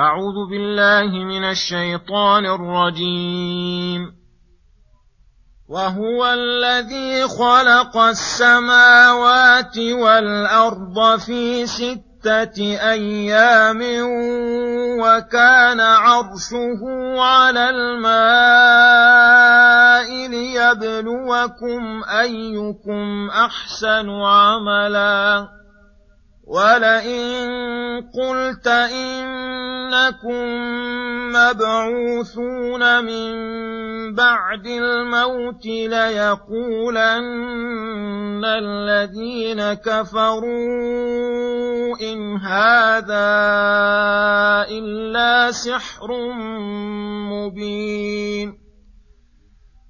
أعوذ بالله من الشيطان الرجيم. وهو الذي خلق السماوات والأرض في ستة أيام وكان عرشه على الماء ليبلوكم أيكم أحسن عملاً. ولئن قلت إنكم مبعوثون من بعد الموت ليقولن الذين كفروا إن هذا إلا سحر مبين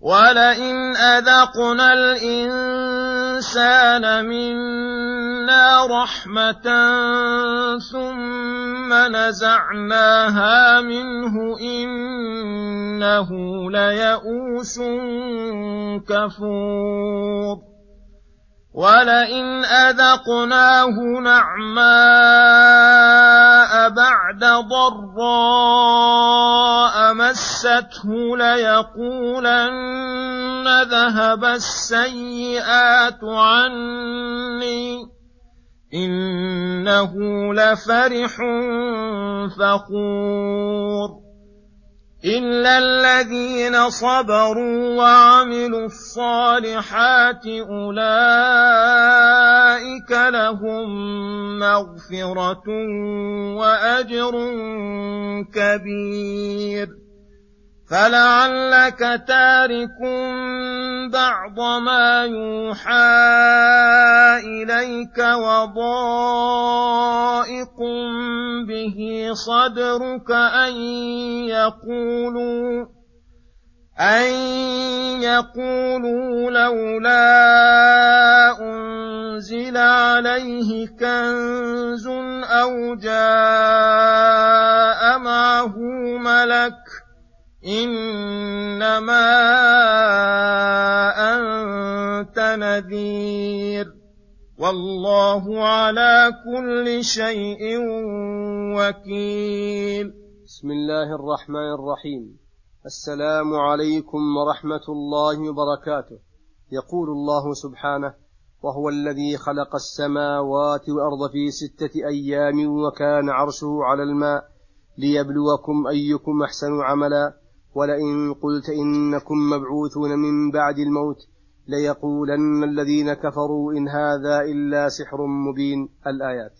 ولئن أذقنا الإنسان منا رحمة ثم نزعناها منه إنه ليئوس كفور ولئن أذقناه نعماء بعد ضراء مسته ليقولن ذهب السيئات عني إنه لفرح فخور إلا الذين صبروا وعملوا الصالحات أولئك لهم مغفرة وأجر كبير فلعلك تارك بعض ما يوحى إليك وضائق به صدرك أن يقولوا أن يقولوا لولا أنزل عليه كنز أو جاء معه ملك إنما أنت نذير. والله على كل شيء وكيل. بسم الله الرحمن الرحيم. السلام عليكم ورحمة الله وبركاته. يقول الله سبحانه وهو الذي خلق السماوات والأرض في ستة أيام وكان عرشه على الماء ليبلوكم أيكم أحسن عملا. ولئن قلت إنكم مبعوثون من بعد الموت ليقولن الذين كفروا إن هذا إلا سحر مبين الآيات.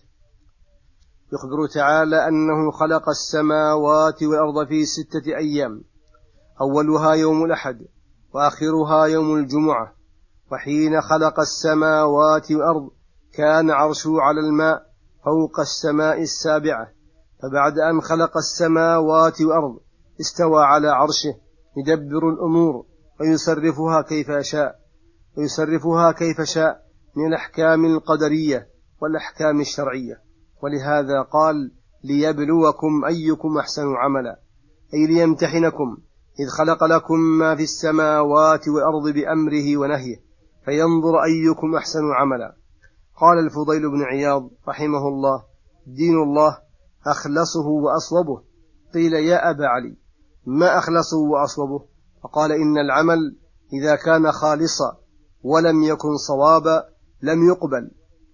يخبر تعالى أنه خلق السماوات والأرض في ستة أيام. أولها يوم الأحد وآخرها يوم الجمعة. وحين خلق السماوات والأرض كان عرشه على الماء فوق السماء السابعة. فبعد أن خلق السماوات والأرض استوى على عرشه يدبر الأمور ويصرفها كيف شاء ويصرفها كيف شاء من الأحكام القدرية والأحكام الشرعية. ولهذا قال ليبلوكم أيكم أحسن عملا. أي ليمتحنكم إذ خلق لكم ما في السماوات والأرض بأمره ونهيه فينظر أيكم أحسن عملا. قال الفضيل بن عياض رحمه الله دين الله أخلصه وأصوبه قيل يا أبا علي ما أخلصه وأصوبه؟ فقال إن العمل إذا كان خالصا ولم يكن صوابا لم يقبل.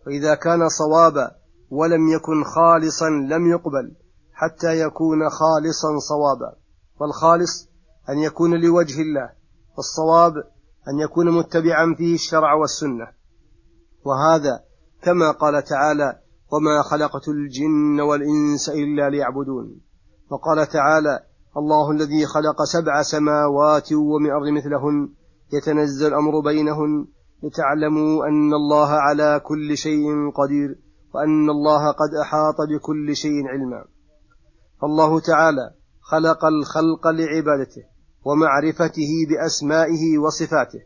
وإذا كان صوابا ولم يكن خالصا لم يقبل حتى يكون خالصا صوابا. والخالص أن يكون لوجه الله والصواب أن يكون متبعا فيه الشرع والسنة. وهذا كما قال تعالى وما خلقت الجن والإنس إلا ليعبدون وقال تعالى الله الذي خلق سبع سماوات ومن أرض مثلهن يتنزل الأمر بينهن لتعلموا أن الله على كل شيء قدير وأن الله قد أحاط بكل شيء علما. فالله تعالى خلق الخلق لعبادته ومعرفته بأسمائه وصفاته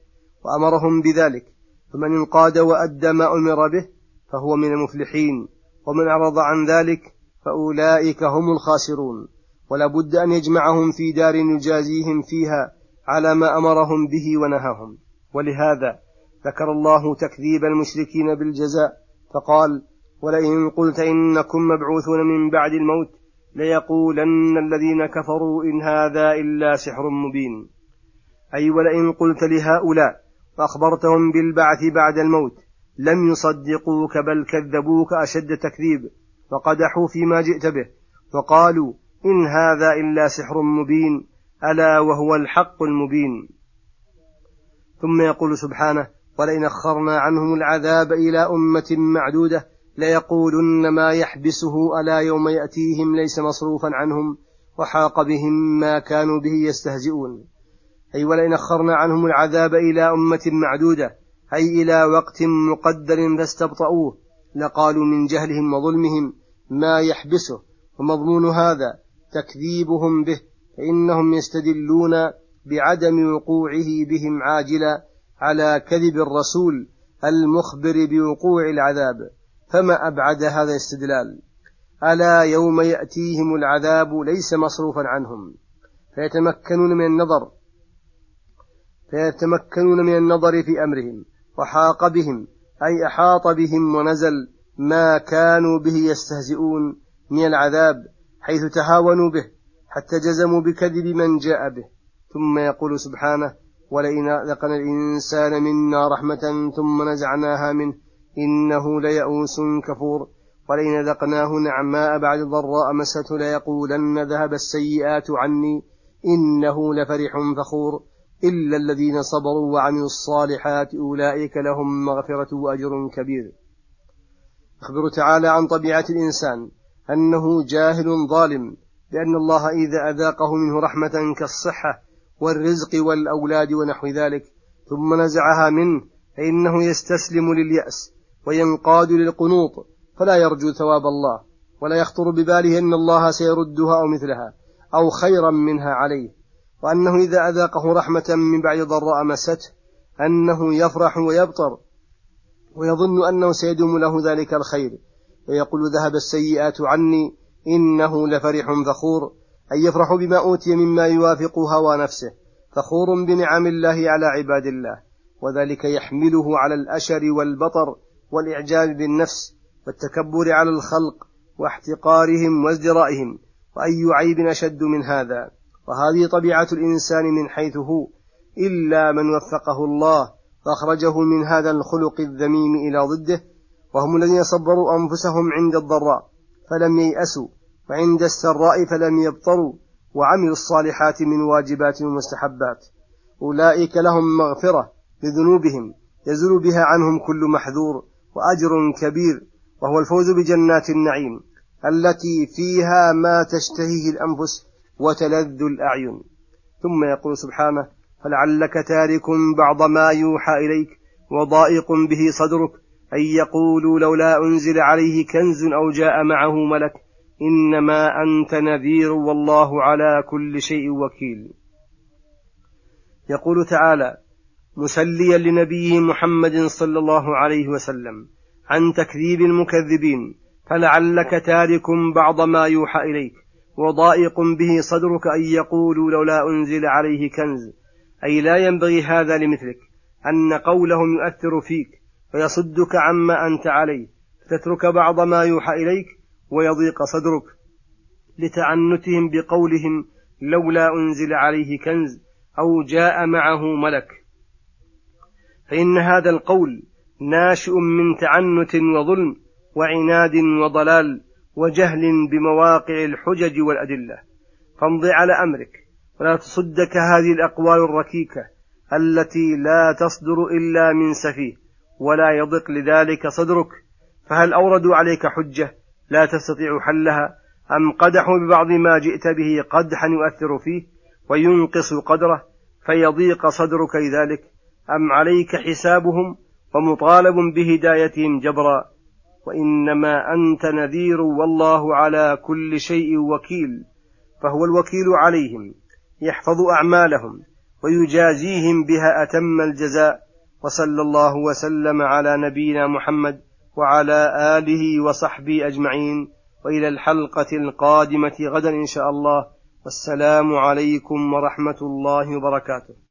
وأمرهم بذلك. فمن انقاد وأدى ما أمر به فهو من المفلحين ومن أعرض عن ذلك فأولئك هم الخاسرون. ولا بد أن يجمعهم في دار يجازيهم فيها على ما أمرهم به ونهاهم. ولهذا ذكر الله تكذيب المشركين بالجزاء فقال ولئن قلت إنكم مبعوثون من بعد الموت ليقولن الذين كفروا إن هذا إلا سحر مبين. أي ولئن قلت لهؤلاء وأخبرتهم بالبعث بعد الموت لم يصدقوك بل كذبوك أشد تكذيب وقدحوا فيما جئت به وقالوا إن هذا إلا سحر مبين ألا وهو الحق المبين. ثم يقول سبحانه ولئن أخرنا عنهم العذاب إلى أمة معدودة ليقولن ما يحبسه ألا يوم يأتيهم ليس مصروفا عنهم وحاق بهم ما كانوا به يستهزئون. أي ولئن أخرنا عنهم العذاب إلى أمة معدودة أي إلى وقت مقدر فاستبطؤوه لقالوا من جهلهم وظلمهم ما يحبسه ومضمون هذا. تكذيبهم به فإنهم يستدلون بعدم وقوعه بهم عاجلا على كذب الرسول المخبر بوقوع العذاب. فما أبعد هذا الاستدلال؟ ألا يوم يأتيهم العذاب ليس مصروفا عنهم. فيتمكنون من النظر فيتمكنون من النظر في أمرهم وحاق بهم أي أحاط بهم ونزل ما كانوا به يستهزئون من العذاب. حيث تهاونوا به حتى جزموا بكذب من جاء به. ثم يقول سبحانه ولئن أذقنا الإنسان منا رحمة ثم نزعناها منه إنه ليئوس كفور. ولئن ذقناه نعماء بعد ضراء مسته ليقولن ذهب السيئات عني إنه لفرح فخور. إلا الذين صبروا وعملوا الصالحات أولئك لهم مغفرة وأجر كبير. يخبر تعالى عن طبيعة الإنسان. أنه جاهل ظالم لأن الله إذا أذاقه منه رحمة كالصحة والرزق والأولاد ونحو ذلك ثم نزعها منه فإنه يستسلم لليأس وينقاد للقنوط فلا يرجو ثواب الله ولا يخطر بباله أن الله سيردها أو مثلها أو خيرا منها عليه وأنه إذا أذاقه رحمة من بعد ضراء مسته أنه يفرح ويبطر ويظن أنه سيدوم له ذلك الخير. ويقول ذهب السيئات عني إنه لفرح فخور أي يفرح بما أوتي مما يوافق هوى نفسه فخور بنعم الله على عباد الله وذلك يحمله على الأشر والبطر والإعجاب بالنفس والتكبر على الخلق واحتقارهم وازدرائهم وأي عيب أشد من هذا؟ وهذه طبيعة الإنسان من حيث هو إلا من وفقه الله فأخرجه من هذا الخلق الذميم إلى ضده وهم الذين صبروا أنفسهم عند الضراء فلم ييأسوا وعند السراء فلم يبطروا وعملوا الصالحات من واجبات ومستحبات. أولئك لهم مغفرة لذنوبهم يزول بها عنهم كل محذور وأجر كبير وهو الفوز بجنات النعيم التي فيها ما تشتهيه الأنفس وتلذ الأعين. ثم يقول سبحانه فلعلك تارك بعض ما يوحى إليك وضائق به صدرك أن يقولوا لولا أنزل عليه كنز أو جاء معه ملك إنما أنت نذير والله على كل شيء وكيل. يقول تعالى مسليا لنبيه محمد صلى الله عليه وسلم عن تكذيب المكذبين فلعلك تارك بعض ما يوحى إليك وضائق به صدرك أن يقولوا لولا أنزل عليه كنز. أي لا ينبغي هذا لمثلك أن قولهم يؤثر فيك ويصدك عما أنت عليه فتترك بعض ما يوحى إليك ويضيق صدرك لتعنتهم بقولهم لولا أنزل عليه كنز أو جاء معه ملك. فإن هذا القول ناشئ من تعنت وظلم وعناد وضلال وجهل بمواقع الحجج والأدلة. فامض على أمرك ولا تصدك هذه الأقوال الركيكة التي لا تصدر إلا من سفيه. ولا يضق لذلك صدرك. فهل أوردوا عليك حجة لا تستطيع حلها أم قدحوا ببعض ما جئت به قدحا يؤثر فيه وينقص قدره فيضيق صدرك لذلك؟ أم عليك حسابهم ومطالب بهدايتهم جبرا؟ وإنما أنت نذير والله على كل شيء وكيل. فهو الوكيل عليهم يحفظ أعمالهم ويجازيهم بها أتم الجزاء. وصلى الله وسلم على نبينا محمد وعلى آله وصحبه أجمعين. وإلى الحلقة القادمة غدا إن شاء الله. والسلام عليكم ورحمة الله وبركاته.